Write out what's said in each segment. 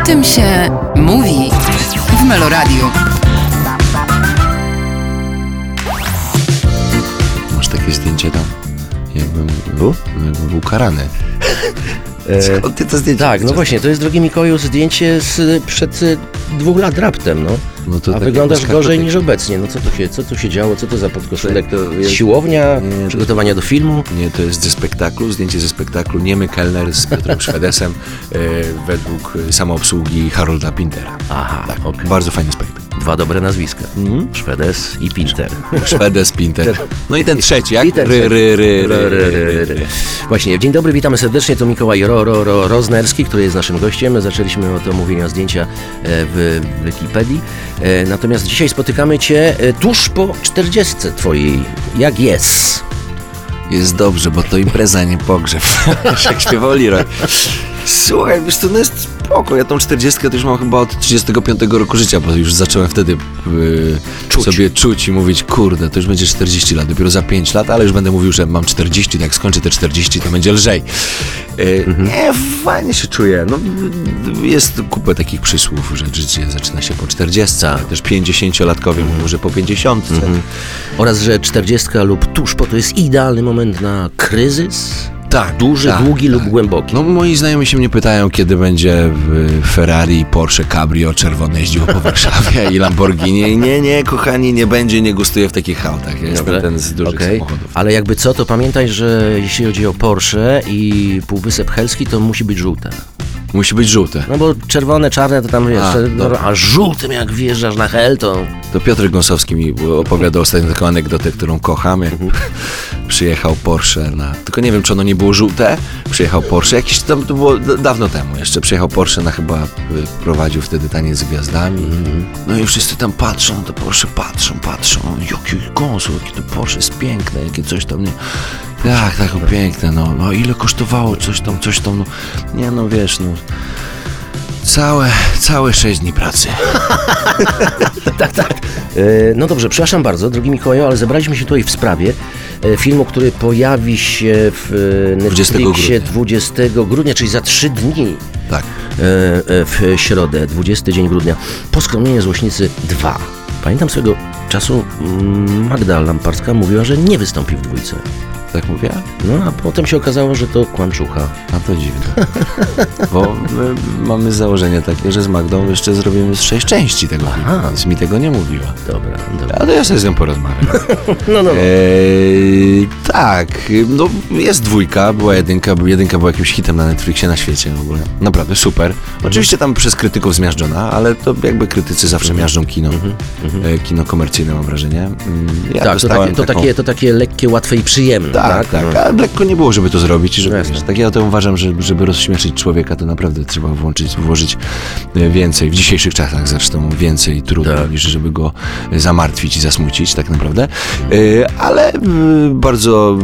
O tym się mówi w Meloradiu. Masz takie zdjęcie tam, jakbym był, jakbym był karany. Skąd ty to zdjęcie? Tak, no właśnie, to jest, drogi Mikołaju, zdjęcie z przed dwóch lat raptem, no. No to A takie wyglądasz gorzej niż obecnie. No co tu się, co tu się działo, co to za podkoszulek? To jest- Siłownia, Nie, to- przygotowania do filmu? Nie, to jest ze spektaklu, zdjęcie ze spektaklu Niemy Kellner z Piotrem Szwedesem e, według e, samoobsługi Harolda Pintera. Aha, Tak, okej. bardzo fajny spektakl. Dwa dobre nazwiska. Mhm. Szwedes i Pinter. Szwedes, Pinter. No i ten trzeci, jak? I ten ry, ry, ry, Ry, ry, ry, ry, ry. Właśnie, dzień dobry, witamy serdecznie. To Mikołaj Ro, Ro, Ro, Roznerski, który jest naszym gościem. Zaczęliśmy od omówienia zdjęcia e, w Wikipedii. E, Natomiast dzisiaj spotykamy Cię e, tuż po 40 Twojej. Jak jest? Jest dobrze, bo to impreza, nie pogrzeb. jak śpiewał Leroy. Słuchaj, wiesz, to no jest spoko. Ja tą 40 to już mam chyba od 35 roku życia, bo już zacząłem wtedy yy, Czuć. sobie czuć i mówić, kurde, to już będzie 40 lat, dopiero za 5 lat, ale już będę mówił, że mam 40, tak jak skończę te 40, to będzie lżej. Yy, Nie, fajnie się czuję. No, jest kupę takich przysłów, że życie zaczyna się po 40, ale też 50-latkowie mówią, że po 50. Oraz, że 40 lub tuż po to jest idealny moment na kryzys? Tak, Duży, tak, długi tak. lub głęboki. No moi znajomi się mnie pytają, kiedy będzie w Ferrari, Porsche, Cabrio czerwone jeździło po Warszawie i Lamborghini. Nie, nie, kochani, nie będzie, nie gustuję w takich autach. Ja jestem ten z dużych Okej. samochodów. Ale jakby co, to pamiętaj, że jeśli chodzi o Porsche i Półwysep Helski, to musi być żółte. Musi być żółte. No bo czerwone, czarne to tam jeszcze, no, dobra. a żółtym jak wjeżdżasz na hel, to... To Piotr Gąsowski mi opowiadał ostatnio taką anegdotę, którą kocham, jak Mhm. przyjechał Porsche na... Tylko nie wiem, czy ono nie było żółte. Przyjechał Porsche, jakiś tam, to było dawno temu jeszcze. Przyjechał Porsche na chyba, y, prowadził wtedy taniec z gwiazdami. Mhm. No i wszyscy tam patrzą, to Porsche patrzą, patrzą. Jaki Gąsu, jakie to Porsche jest piękne, jakie coś tam, nie... Tak, tak, o, piękne, no. No ile kosztowało coś tam, coś tam, no. Nie, no wiesz, no... Całe, całe sześć dni pracy. tak, tak. E, no dobrze, przepraszam bardzo, drogi Mikołaju, ale zebraliśmy się tutaj w sprawie e, filmu, który pojawi się w e, 20 Netflixie grudnia. 20 grudnia, czyli za trzy dni. Tak. e, e, w środę, 20 dzień grudnia. Poskromienie Złośnicy 2. Pamiętam swego czasu mm, Magda Lamparska mówiła, że nie wystąpi w dwójce. Tak mówię? No a potem się okazało, że to kłamczucha. A to dziwne. Bo my mamy założenie takie, że z Magdą jeszcze zrobimy z sześć części tego filmu, więc mi tego nie mówiła. Dobra, dobra. Ale ja sobie z nią porozmawiam. No, no. Eee, tak, no jest dwójka, była jedynka, bo jedynka była jakimś hitem na Netflixie na świecie w ogóle. Naprawdę super. Oczywiście tam przez krytyków zmiażdżona, ale to jakby krytycy zawsze miażdżą kino. E, kino komercyjne mam wrażenie. Mm, Ja tak, to takie, to, taką- takie, to takie lekkie, łatwe i przyjemne. Tak, tak, No. ale lekko nie było, żeby to zrobić. Żeby, wiesz, tak ja to uważam, że żeby rozśmieszyć człowieka, to naprawdę trzeba włączyć, włożyć e, więcej, w dzisiejszych czasach zresztą więcej trudu, Tak. niż żeby go zamartwić i zasmucić, tak naprawdę. E, Ale e, bardzo,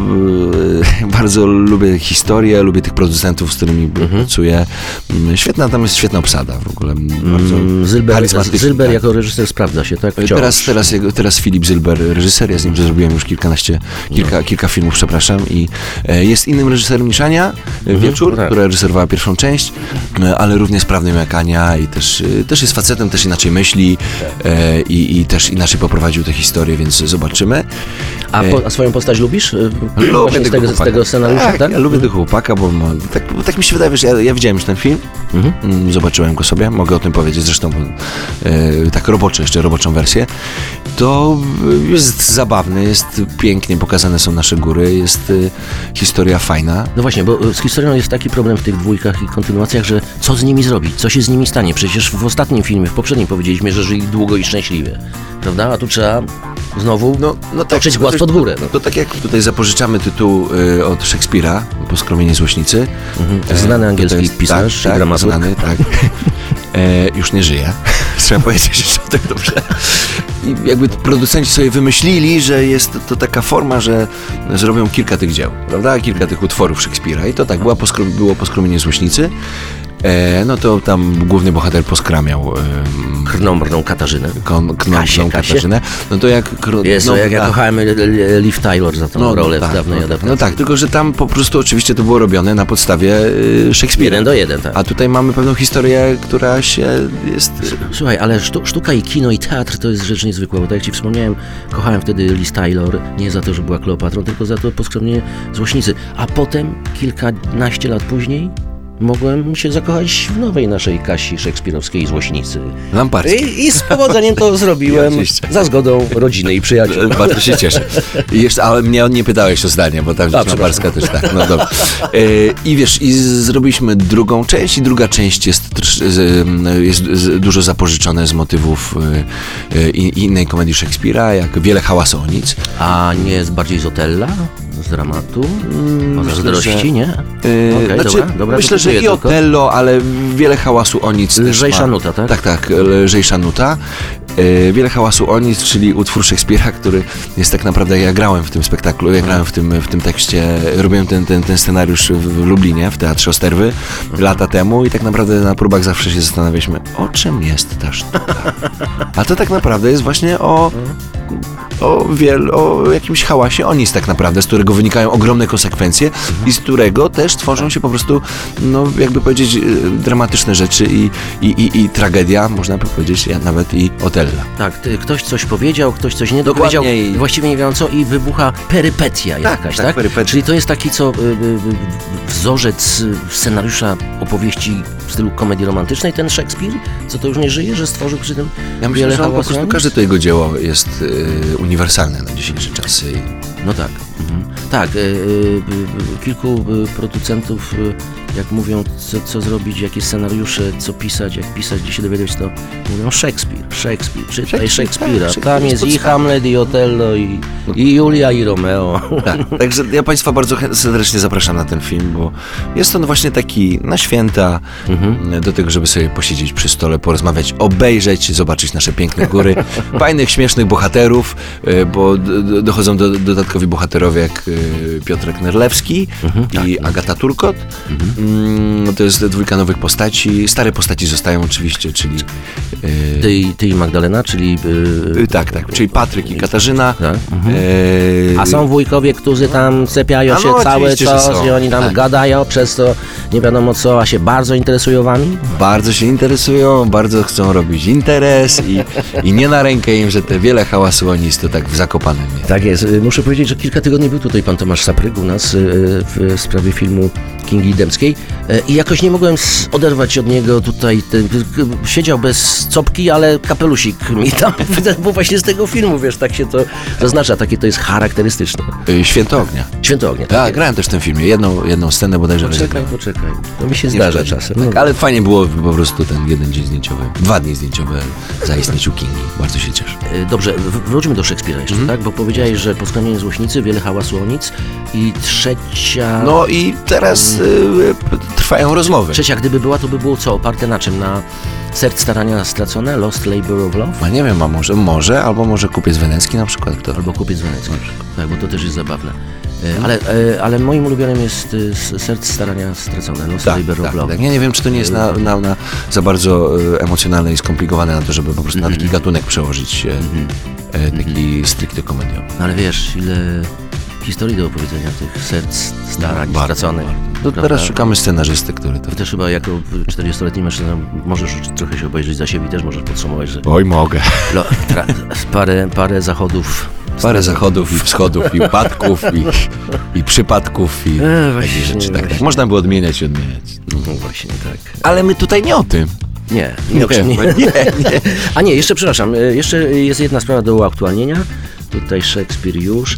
bardzo lubię historię, lubię tych producentów, z którymi pracuję. Mm, Świetna, tam jest świetna obsada w ogóle. Bardzo Zylber, Zylber tak. jako reżyser sprawdza się, tak? Wciąż. Teraz, teraz, teraz Filip Zylber, reżyser, ja z nim zrobiłem już kilkanaście, kilka, kilka filmów, przepraszam, i e, jest innym reżyserem niż Ania e, Wieczór, tak. która reżyserowała pierwszą część, e, ale równie sprawnym jak Ania i też, też jest facetem, też inaczej myśli e, i, i też inaczej poprowadził tę historię, więc zobaczymy. A, po, a swoją postać lubisz? Y, Właśnie z tego, z tego scenariusza, tak? tak? Ja lubię tego chłopaka, bo ma, tak, tak mi się wydaje, wiesz, ja, ja widziałem już ten film, Mhm. mm, zobaczyłem go sobie, mogę o tym powiedzieć, zresztą e, tak roboczo, jeszcze roboczą wersję, to jest zabawny, jest pięknie pokazane są nasze góry, jest e, historia fajna. No właśnie, bo y, z historią jest taki problem w tych dwójkach i kontynuacjach, że co z nimi zrobić, co się z nimi stanie? Przecież w ostatnim filmie, w poprzednim powiedzieliśmy, że żyli długo i szczęśliwie, prawda? A tu trzeba znowu No, no toczyć no głaz pod górę. No. To tak jak tutaj zapożyczamy tytuł e, od Szekspira, Poskromienie Złośnicy. E, Znany angielski jest- pisarz, tak, tak, znany, tak. E, już nie żyje. Trzeba powiedzieć jeszcze o tym dobrze. I jakby producenci sobie wymyślili, że jest to taka forma, że zrobią kilka tych dzieł, prawda? Kilka tych utworów Szekspira. I to tak, była poskro- było Poskromienie Złośnicy. E, no to tam główny bohater poskramiał e, Katarzynę. kon, Kasię. Katarzynę. No to jak... kro- Jezu, no, jak ja kochałem Liv Tyler za tą rolę tak, w dawnej no, tak. adaptacji. no tak, tylko że tam po prostu oczywiście to było robione na podstawie y, Szekspira. Jeden do jeden, tak. A tutaj mamy pewną historię, która się jest... Słuchaj, ale sztu, sztuka i kino i teatr to jest rzecz niezwykła, bo tak jak Ci wspomniałem, kochałem wtedy Liz Taylor, nie za to, że była Kleopatrą, tylko za to poskromnie złośnicy. A potem, kilkanaście lat później, mogłem się zakochać w nowej naszej Kasi szekspirowskiej złośnicy. Lamparski. I, I z powodzeniem to zrobiłem za zgodą rodziny i przyjaciół. Bardzo się cieszę. I jeszcze, ale mnie nie pytałeś o zdanie, bo tam A, Lamparska też tak. No dobra. E, I wiesz, i zrobiliśmy drugą część i druga część jest, jest dużo zapożyczone z motywów e, e, innej komedii Szekspira, jak Wiele hałasu o nic. A nie jest bardziej z Otella? Z dramatu? O myślę, zazdrości, że- nie? E, Okej, znaczy, dobra, dobra, myślę, że i tylko. Otello, ale wiele hałasu o nic. też Lżejsza nuta, tak? Tak, tak, lżejsza nuta. E, Wiele hałasu o nic, czyli utwór Szekspira, który jest tak naprawdę, ja grałem w tym spektaklu, ja grałem w tym, w tym tekście, robiłem ten, ten, ten scenariusz w, Lublinie, w Teatrze Osterwy lata temu i tak naprawdę na próbach zawsze się zastanawialiśmy, o czym jest ta sztuka. A to tak naprawdę jest właśnie o, o, wiel, o jakimś hałasie o nic tak naprawdę, z którego wynikają ogromne konsekwencje i z którego też tworzą się po prostu, no jakby powiedzieć, y, dramatyczne rzeczy i, i, i, i tragedia, można by powiedzieć, ja nawet i Otella. Tak, ty, ktoś coś powiedział, ktoś coś nie Dokładnie dopowiedział, i- właściwie nie wiem co i wybucha perypetia jakaś, tak, tak? perypetia. Czyli to jest taki co y, y, y, wzorzec y, scenariusza opowieści w stylu komedii romantycznej, ten Szekspir, co to już nie żyje, że stworzył przy tym Ja myślę, że po prostu każde to jego dzieło jest y, uniwersalne na dzisiejsze czasy. No tak. Mhm. Tak, y, y, y, kilku producentów, jak mówią, co, co zrobić, jakie scenariusze, co pisać, jak pisać, gdzie się dowiedzieć, to mówią Szekspir, Szekspir, czytaj Szekspir, Szekspira. tak, Tam jest i. Hamlet, i Otello, i, i Julia, i Romeo. Tak, także ja Państwa bardzo serdecznie zapraszam na ten film, bo jest on właśnie taki na święta, Mhm. do tego, żeby sobie posiedzieć przy stole, porozmawiać, obejrzeć, zobaczyć nasze piękne góry, fajnych, śmiesznych bohaterów, e, bo dochodzą do, dodatkowi bohaterowie jak e, Piotrek Nerlewski i Agata Turkot. Mm, To jest dwójka nowych postaci. Stare postaci zostają oczywiście, czyli... e, Ty, i- ty i Magdalena, czyli... y, e, tak, tak, czyli Patryk i Katarzyna. Tak, E, A są wujkowie, którzy tam cepiają A się no, cały czas i oni tam Tak. gadają, przez to nie wiadomo co, a się bardzo interesują wami? bardzo się interesują, bardzo chcą robić interes i, i nie na rękę im, że te wiele hałasu o nic to tak w Zakopanem. Tak jest. Y, Muszę powiedzieć, że kilka tygodni był tutaj pan Tomasz Sapryk u nas y, w sprawie filmu Kingi Dębskiej i jakoś nie mogłem oderwać od niego tutaj. Siedział bez copki, ale kapelusik mi tam był właśnie z tego filmu, wiesz, tak się to zaznacza, takie to jest charakterystyczne. Y, Święto Ognia. Święto ognia. Tak, grałem też w tym filmie. Jedną, jedną scenę bodajże Poczekaj, poczekaj. To mi się Nie zdarza szkodzi. czasem. Tak, No. ale fajnie było po prostu ten jeden dzień zdjęciowy, dwa dni zdjęciowe zaistnieć u Kingi. Bardzo się cieszę. Y, Dobrze, wróćmy do Szekspira jeszcze, Mhm. tak? Bo powiedziałeś, że Poskramienie Złośnicy, wiele hałasu o nic i trzecia... No i teraz y, p- trwają rozmowy. Trzecia, gdyby była, to by było co? Oparte na czym? Na Serc Starania Stracone? Lost Labor of Love? A nie wiem, a może, może, albo może kupiec wenecki na przykład. Kto? Albo Kupiec Wenecki. Tak, bo to też jest zabawne. E, Ale, e, ale moim ulubionym jest e, Serc Starania Stracone, Lost Tak, Labor tak, of Love. tak. Ja nie wiem, czy to nie jest na, na, na za bardzo emocjonalne i skomplikowane na to, żeby po prostu na taki gatunek przełożyć e, e, taki stricte komediowy. No ale wiesz, ile historii do opowiedzenia tych serc starań Bardzo, straconych. To teraz szukamy scenarzysty, który to... Ty też chyba jako 40-letni mężczyzna możesz trochę się obejrzeć za siebie i też możesz podsumować, że Oj, mogę. lo, tra, parę, parę zachodów Parę zachodów i wschodów i upadków i, i przypadków i E, właśnie, rzeczy. Tak, tak. Można by odmieniać i odmieniać. No właśnie, tak. Ale my tutaj nie o tym. Nie, Nie, nie, nie. nie, nie. A nie, jeszcze przepraszam, e, jeszcze jest jedna sprawa do uaktualnienia. Tutaj Szekspir już.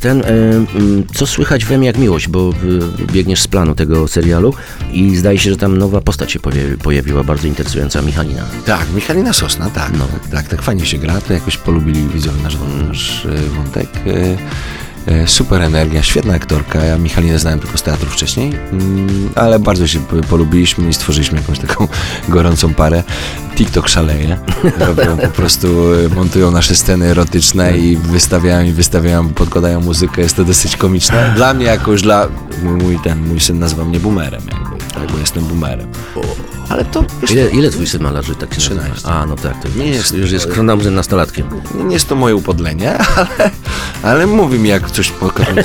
Ten, e, mm, co słychać we mnie jak miłość, bo e, biegniesz z planu tego serialu i zdaje się, że tam nowa postać się pojawi- pojawiła, bardzo interesująca, Michalina. Tak, Michalina Sosna, tak. No. tak, tak, fajnie się gra, to jakoś polubili widzowie nasz, nasz e, wątek. E, e, Super energia, świetna aktorka. Ja Michalinę znałem tylko z teatru wcześniej, mm, ale bardzo się polubiliśmy i stworzyliśmy jakąś taką gorącą parę. TikTok szaleje. Robią po prostu, e, montują nasze sceny erotyczne i wystawiają i wystawiają, podkładają muzykę. Jest to dosyć komiczne. Dla mnie jakoś, dla mój, mój ten, mój syn nazywa mnie boomerem. Jakby. tak, bo jestem boomerem. Ale to, wiesz, Ile, ile twój syn ma lat, że tak się 13. nazywa? A, no tak, to Nie już jest- już jest nastolatkiem. nie jest to moje upodlenie, ale, ale mówi mi, jak coś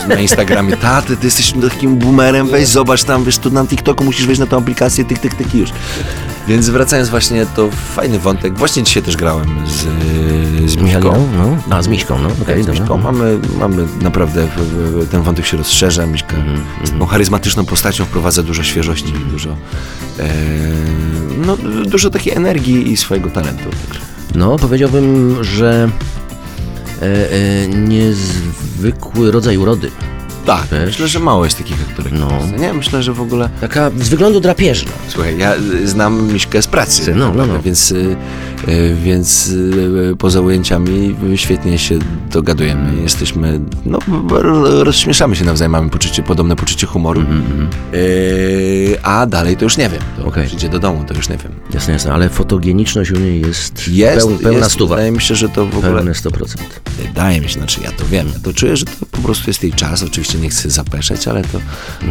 na Instagramie, taty, ty jesteś takim boomerem, weź zobacz tam, wiesz, tu na TikToku musisz wejść na tą aplikację, tyk, tyk, tyk i już. Więc wracając właśnie, to fajny wątek. Właśnie dzisiaj też grałem z, z. Michaliną? No. A, z Miśką, no. Okej, z dobra. Miśką. Mamy, mamy naprawdę, ten wątek się rozszerza. Miśka jest tą charyzmatyczną postacią, wprowadza dużo świeżości, dużo, e, no, dużo takiej energii i swojego talentu. No, powiedziałbym, że e, e, niezwykły rodzaj urody. Tak, Wiesz? myślę, że mało jest takich aktorek. No. Nie, myślę, że w ogóle... Taka z wyglądu drapieżna. Słuchaj, ja y, znam Miśkę z pracy, No, no, no. więc, y, więc y, poza ujęciami świetnie się dogadujemy. Jesteśmy, no, rozśmieszamy się nawzajem, mamy poczucie, podobne poczucie humoru. Y, a dalej to już nie wiem. To Okej. przyjdzie do domu, to już nie wiem. Jasne, jasne, ale fotogeniczność u niej jest, Jest, peł, pełna jest, stuwa. Wydaje mi się, że to w ogóle... Pełne 100%. Wydaje mi się, znaczy ja to wiem, ja to czuję, że to po prostu jest jej czas. Oczywiście nie chcę zapeszać, ale to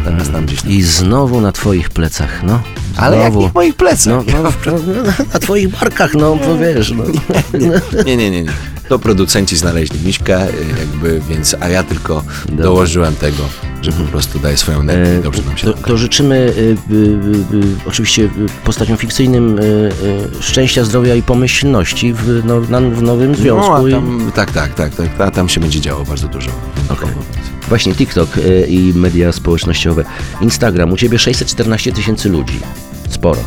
teraz nam gdzieś tam... I znowu na twoich plecach, no. Ale Znowu. jakich moich plecach? No, no, no, na twoich barkach, no, bo wiesz, no. Nie, nie, nie, nie. To producenci znaleźli Miśkę, y, jakby, więc, a ja tylko dołożyłem tego, że po prostu daje swoją energię i dobrze nam się E, to, tam to życzymy y, y, y, y, oczywiście y, postaciom fikcyjnym szczęścia, zdrowia i pomyślności w, no, na, w nowym związku. No, a i- tam, tak, tak, tak, tak, a tam się będzie działo bardzo dużo. Okej. Właśnie TikTok y, i media społecznościowe. Instagram, u ciebie 614 tysięcy ludzi. Sporo.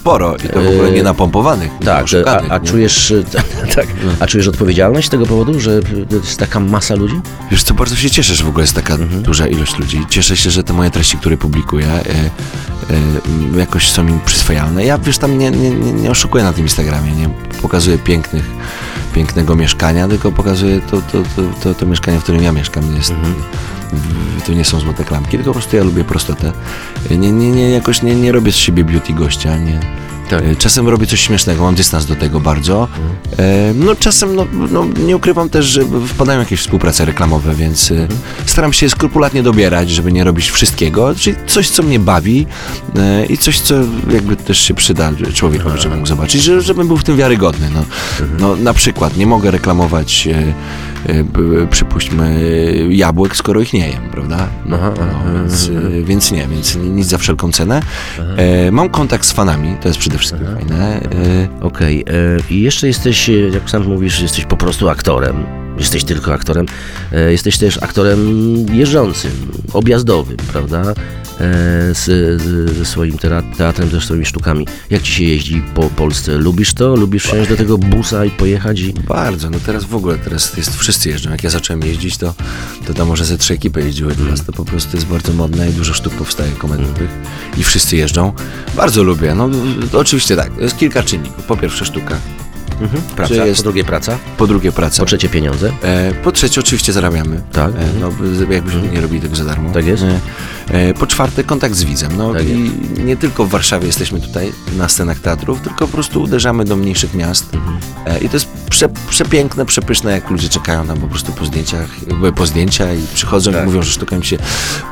Sporo i to w ogóle Yy, nie napompowanych, nie Tak, oszukanych, a, a nie? czujesz tak, a czujesz odpowiedzialność z tego powodu, że jest taka masa ludzi? Wiesz co, bardzo się cieszę, że w ogóle jest taka Mhm. duża ilość ludzi. Cieszę się, że te moje treści, które publikuję, e, e, jakoś są im przyswajalne. Ja, wiesz, tam nie, nie, nie, nie oszukuję na tym Instagramie, nie pokazuję pięknych, pięknego mieszkania, tylko pokazuję to, to, to, to, to mieszkanie, w którym ja mieszkam. Jest, Mhm. to nie są złote klamki, tylko po prostu ja lubię prostotę. Nie, nie, nie, jakoś nie, nie robię z siebie beauty gościa, nie. Tak. E, Czasem robię coś śmiesznego, mam dystans do tego bardzo. E, No czasem, no, no nie ukrywam też, że wpadają jakieś współprace reklamowe, więc e, staram się skrupulatnie dobierać, żeby nie robić wszystkiego, czyli coś, co mnie bawi i coś, co jakby też się przyda człowiekowi, żeby mógł zobaczyć, że, żebym był w tym wiarygodny. No, no na przykład nie mogę reklamować przypuśćmy jabłek, skoro ich nie jem, prawda? No, Aha, no, więc, e, więc nie, więc nic za wszelką cenę. E, mam kontakt z fanami, to jest przede wszystkim fajne. E, Okej. e, I jeszcze jesteś, e, jak sam mówisz, jesteś po prostu aktorem. Jesteś tylko aktorem. E, Jesteś też aktorem jeżdżącym, objazdowym, prawda? E, Z, z, ze swoim teatrem, ze swoimi sztukami. Jak ci się jeździ po Polsce? Lubisz to? Lubisz wsiąść do tego busa i pojechać? I... Bardzo, no teraz w ogóle, teraz jest, wszyscy jeżdżą. Jak ja zacząłem jeździć, to, to tam może ze trzy ekipy jeździły teraz. To po prostu jest bardzo modne i dużo sztuk powstaje komediowych i wszyscy jeżdżą. Bardzo lubię. No to oczywiście tak, jest kilka czynników. Po pierwsze sztuka, Praca, Że jest- po drugie praca, po drugie praca. po trzecie pieniądze. E, po trzecie oczywiście zarabiamy. Tak. E, no, b- jakbyśmy nie robili tego za darmo. Tak jest. E, e, po czwarte kontakt z widzem. No Tak i nie tylko w Warszawie jesteśmy tutaj na scenach teatrów, tylko po prostu uderzamy do mniejszych miast. Mhm. E, I to jest prze, przepiękne, przepyszne, jak ludzie czekają tam po prostu po zdjęciach, po zdjęcia i przychodzą Tak. i mówią, że sztuka im się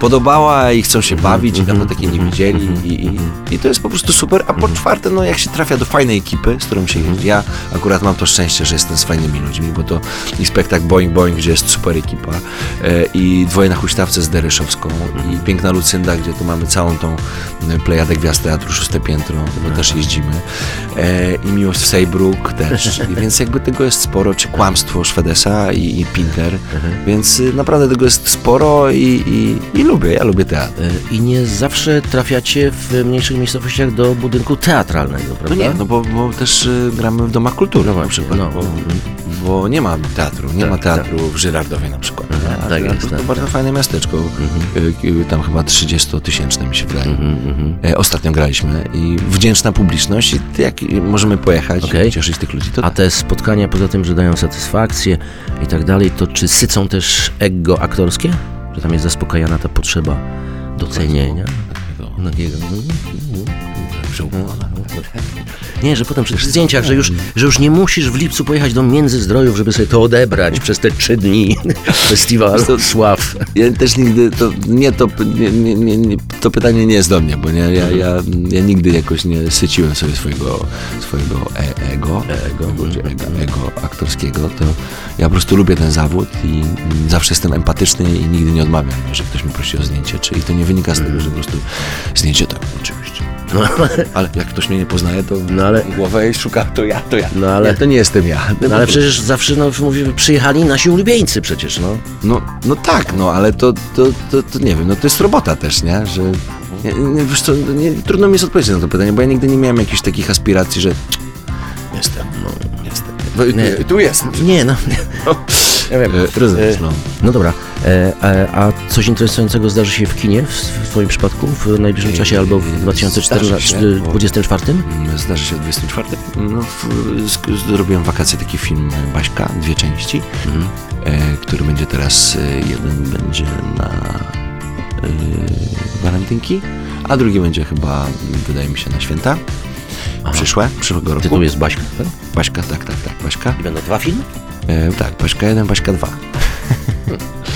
podobała i chcą się Mhm. bawić i dawno takiej nie widzieli i, i, i to jest po prostu super. A po Mhm. czwarte, no jak się trafia do fajnej ekipy, z którą się jeździ, ja akurat mam to szczęście, że jestem z fajnymi ludźmi, bo to i spektakl Boing Boing, gdzie jest super ekipa e, i dwoje na huśtawce z Deryszowską i Piękna Lucynda, gdzie tu mamy całą tą e, plejadę gwiazd teatru, szóste piętro, bo też jeździmy e, i Miłość w Sejbruk też, I więc jakby tego jest sporo, czy Kłamstwo Szwedesa i, i Pinter, więc y, naprawdę tego jest sporo i, i, i lubię, ja lubię teatr. E, I nie zawsze trafiacie w mniejszych miejscowościach do budynku teatralnego, No prawda? nie, no bo, bo też y, gramy w domach kultury No na właśnie, przykład, no. bo, bo nie ma teatru, nie Tak, ma teatru w Żyrardowie na przykład. A tak Żyrardów jest, to tak, bardzo fajne miasteczko, y, y, tam chyba 30-tysięczne mi się wydaje. Mhm, mhm. E, Ostatnio graliśmy i wdzięczna publiczność i jak możemy pojechać Okej. i cieszyć tych ludzi, to A te spotkania, poza tym, że dają satysfakcję i tak dalej, to czy sycą też ego aktorskie? Że tam jest zaspokajana ta potrzeba docenienia? Nagiego. Nie, że potem przy tych zdjęciach, że już, że już nie musisz w lipcu pojechać do Międzyzdrojów, żeby sobie to odebrać przez te trzy dni festiwalu to- sław. Ja też nigdy, to nie to, nie, nie, nie, to pytanie nie jest do mnie, bo nie, ja, ja, ja nigdy jakoś nie syciłem sobie swojego, swojego e, ego, ego, ego, ego aktorskiego, to ja po prostu lubię ten zawód i zawsze jestem empatyczny i nigdy nie odmawiam, że ktoś mnie prosi o zdjęcie, czy, i to nie wynika z tego, że po prostu zdjęcie tak, oczywiście. No, Ale jak ktoś mnie nie poznaje, to No ale- głowę i szuka, to ja, to ja. No ale- nie, to nie jestem ja. no ale przecież zawsze no, mówię, przyjechali nasi ulubieńcy przecież, no. No, no tak, no ale to, to, to, to nie wiem, no to jest robota też, nie? Że nie, nie, wiesz co, nie, trudno mi jest odpowiedzieć na to pytanie, bo ja nigdy nie miałem jakichś takich aspiracji, że jestem, no jestem. No, Nie. tu jest. Nie, no. Ja wiem. E, Rozumiesz, no. No dobra, e, e, a coś interesującego zdarzy się w kinie w, w Twoim przypadku w najbliższym czasie albo w Zdarzy 2014, się, bo- 2024? Mm, Zdarzy się 24. No, w, sk- zrobiłem w wakacje taki film e, Baśka, dwie części, Mhm. e, który będzie teraz, e, jeden będzie na e, walentynki, a drugi będzie chyba, wydaje mi się, na święta. Przyszłe, przyszłego roku. Tytuł jest Baśka, tak? Baśka, tak, tak, tak, Baśka. I będą dwa filmy? E, tak, Baśka 1, Baśka 2.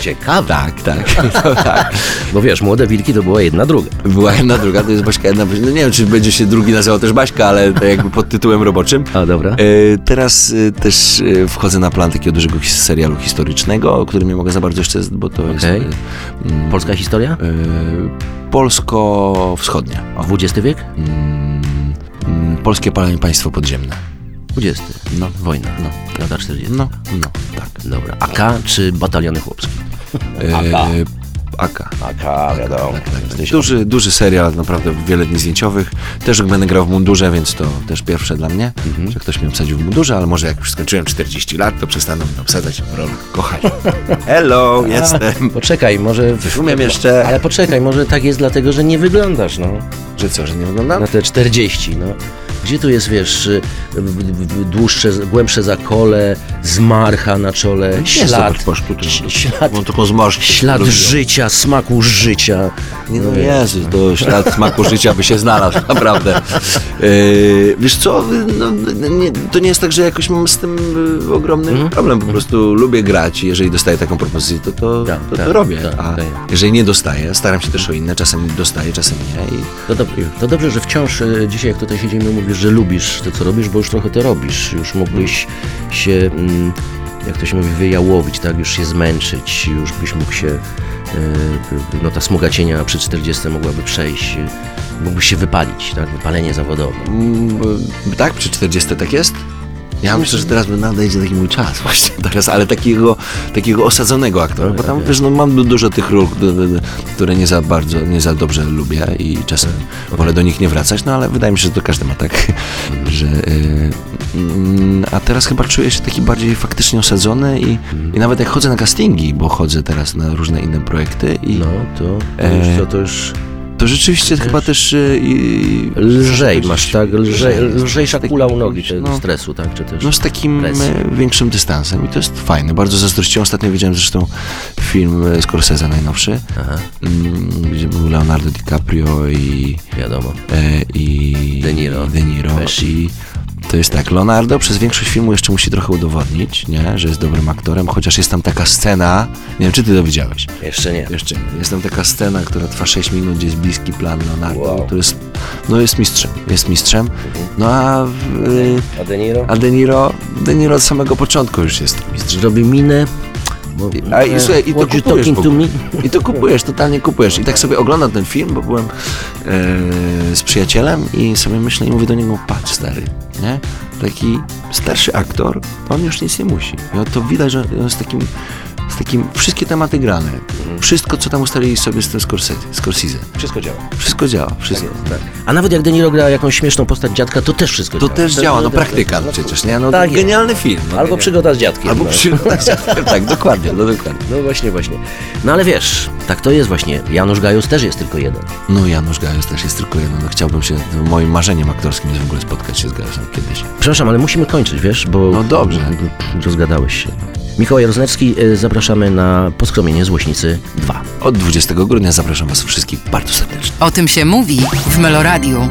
Ciekawe. Tak, tak, to, tak. Bo wiesz, Młode Wilki to była jedna druga. Była jedna, druga, to jest Baśka jedna. No nie wiem, czy będzie się drugi nazywał też Baśka, ale to jakby pod tytułem roboczym. A, dobra. E, teraz e, też e, wchodzę na plan takiego dużego his- serialu historycznego, o którym nie mogę za bardzo jeszcze, bo to jest Okej. e, mm, Polska historia? e, polsko-wschodnia. XX wiek? mm, mm, polskie pa- państwo podziemne. XX. No, Wojna. no, Lata 40. no, no, tak. Dobra. AK czy bataliony chłopskie? E, AK. AK. AK, wiadomo. Tak, tak, tak. Duży, duży serial, naprawdę wiele dni zdjęciowych. Też będę grał w mundurze, więc to też pierwsze dla mnie, że ktoś mnie obsadził w mundurze, ale może jak już skończyłem 40 lat, to przestaną mnie obsadzać w rolach. Kochaj. Hello, jestem. Poczekaj, może... Coś umiem jeszcze. Ale poczekaj, może tak jest dlatego, że nie wyglądasz, no. Że co, że nie wyglądam? Na te 40, no. Gdzie tu jest, wiesz, y, dłuższe, głębsze zakole, zmarcha na czole, ślad, ś- ślad, zmarszczkę. ślad życia, smaku życia. Nie no Jezus, to ślad smaku życia by się znalazł, naprawdę. Yy, wiesz co, no, nie, to nie jest tak, że jakoś mam z tym y, ogromny Mhm. problem, po prostu lubię grać i jeżeli dostaję taką propozycję, to to, Tak, to, tak, to robię, tak, a tak. jeżeli nie dostaję, staram się też o inne, czasem dostaję, czasem nie i To dobrze, to dobrze, że wciąż y, dzisiaj, jak tutaj siedzimy, mówisz, że lubisz to, co robisz, bo już trochę to robisz. Już mógłbyś się, mm, jak to się mówi, wyjałowić, tak? Już się zmęczyć, już byś mógł się, y, no ta smuga cienia przy 40 mogłaby przejść, mógłbyś się wypalić, tak? Wypalenie zawodowe. Mm, tak, przy 40 tak jest? Ja myślę, że teraz nadejdzie taki mój czas właśnie teraz, ale takiego, takiego osadzonego aktora, bo tam wiesz, no, mam du- dużo tych ról, które nie za bardzo, nie za dobrze lubię i czasem wolę do nich nie wracać, no ale wydaje mi się, że to każdy ma tak, że... y, mm, a teraz chyba czuję się taki bardziej faktycznie osadzony i, i nawet jak chodzę na castingi, bo chodzę teraz na różne inne projekty i No, to, to E, już, to, to już to rzeczywiście chyba też... i- lżej masz, tak? Lżej, Lżej. lżejsza kula u nogi tego no. stresu, tak? Czy też... No z takim presji. e, większym dystansem i to jest fajne. Bardzo zazdrościłem. Ostatnio widziałem zresztą film e, Scorsese najnowszy, Aha, mm, gdzie był Leonardo DiCaprio i, wiadomo. e, i De Niro. De Niro Pesci. i to jest tak, Leonardo przez większość filmu jeszcze musi trochę udowodnić, nie, że jest dobrym aktorem, chociaż jest tam taka scena, nie wiem czy ty to widziałeś, Jeszcze nie. jeszcze nie. Jest tam taka scena, która trwa 6 minut, gdzie jest bliski plan Leonardo, Wow. który jest, no jest mistrzem, jest mistrzem, no a, w- A De Niro? a De Niro, De Niro od samego początku już jest mistrzem. Robi minę. Bo, A i, słuchaj, i to kupujesz to? I to kupujesz, totalnie kupujesz. I tak sobie oglądam ten film, bo byłem e, z przyjacielem i sobie myślę i mówię do niego, patrz stary, nie? Taki starszy aktor, on już nic nie musi. I to widać, że on jest takim, z takim, wszystkie tematy grane. Wszystko, co tam ustalili sobie z tym Scorsese. Wszystko działa. Wszystko działa, wszystko. A nawet jak De Niro gra jakąś śmieszną postać dziadka, to też wszystko To działa. też działa, no praktyka no przecież, nie? No Tak jest. genialny film. No, Albo przygoda z dziadkiem. Albo no. przygoda. tak, dokładnie, no dokładnie. No właśnie, właśnie. No ale wiesz, tak to jest właśnie. Janusz Gajus też jest tylko jeden. No Janusz Gajos też jest tylko jeden. No, chciałbym się, moim marzeniem aktorskim jest w ogóle spotkać się z Gajosem kiedyś. Przepraszam, ale musimy kończyć, wiesz, bo... No dobrze. Rozgadałeś się. Mikołaj Roznerski, e, zapraszamy na poskromienie Złośnicy 2. Od 20 grudnia zapraszam Was wszystkich bardzo serdecznie. O tym się mówi w Meloradiu.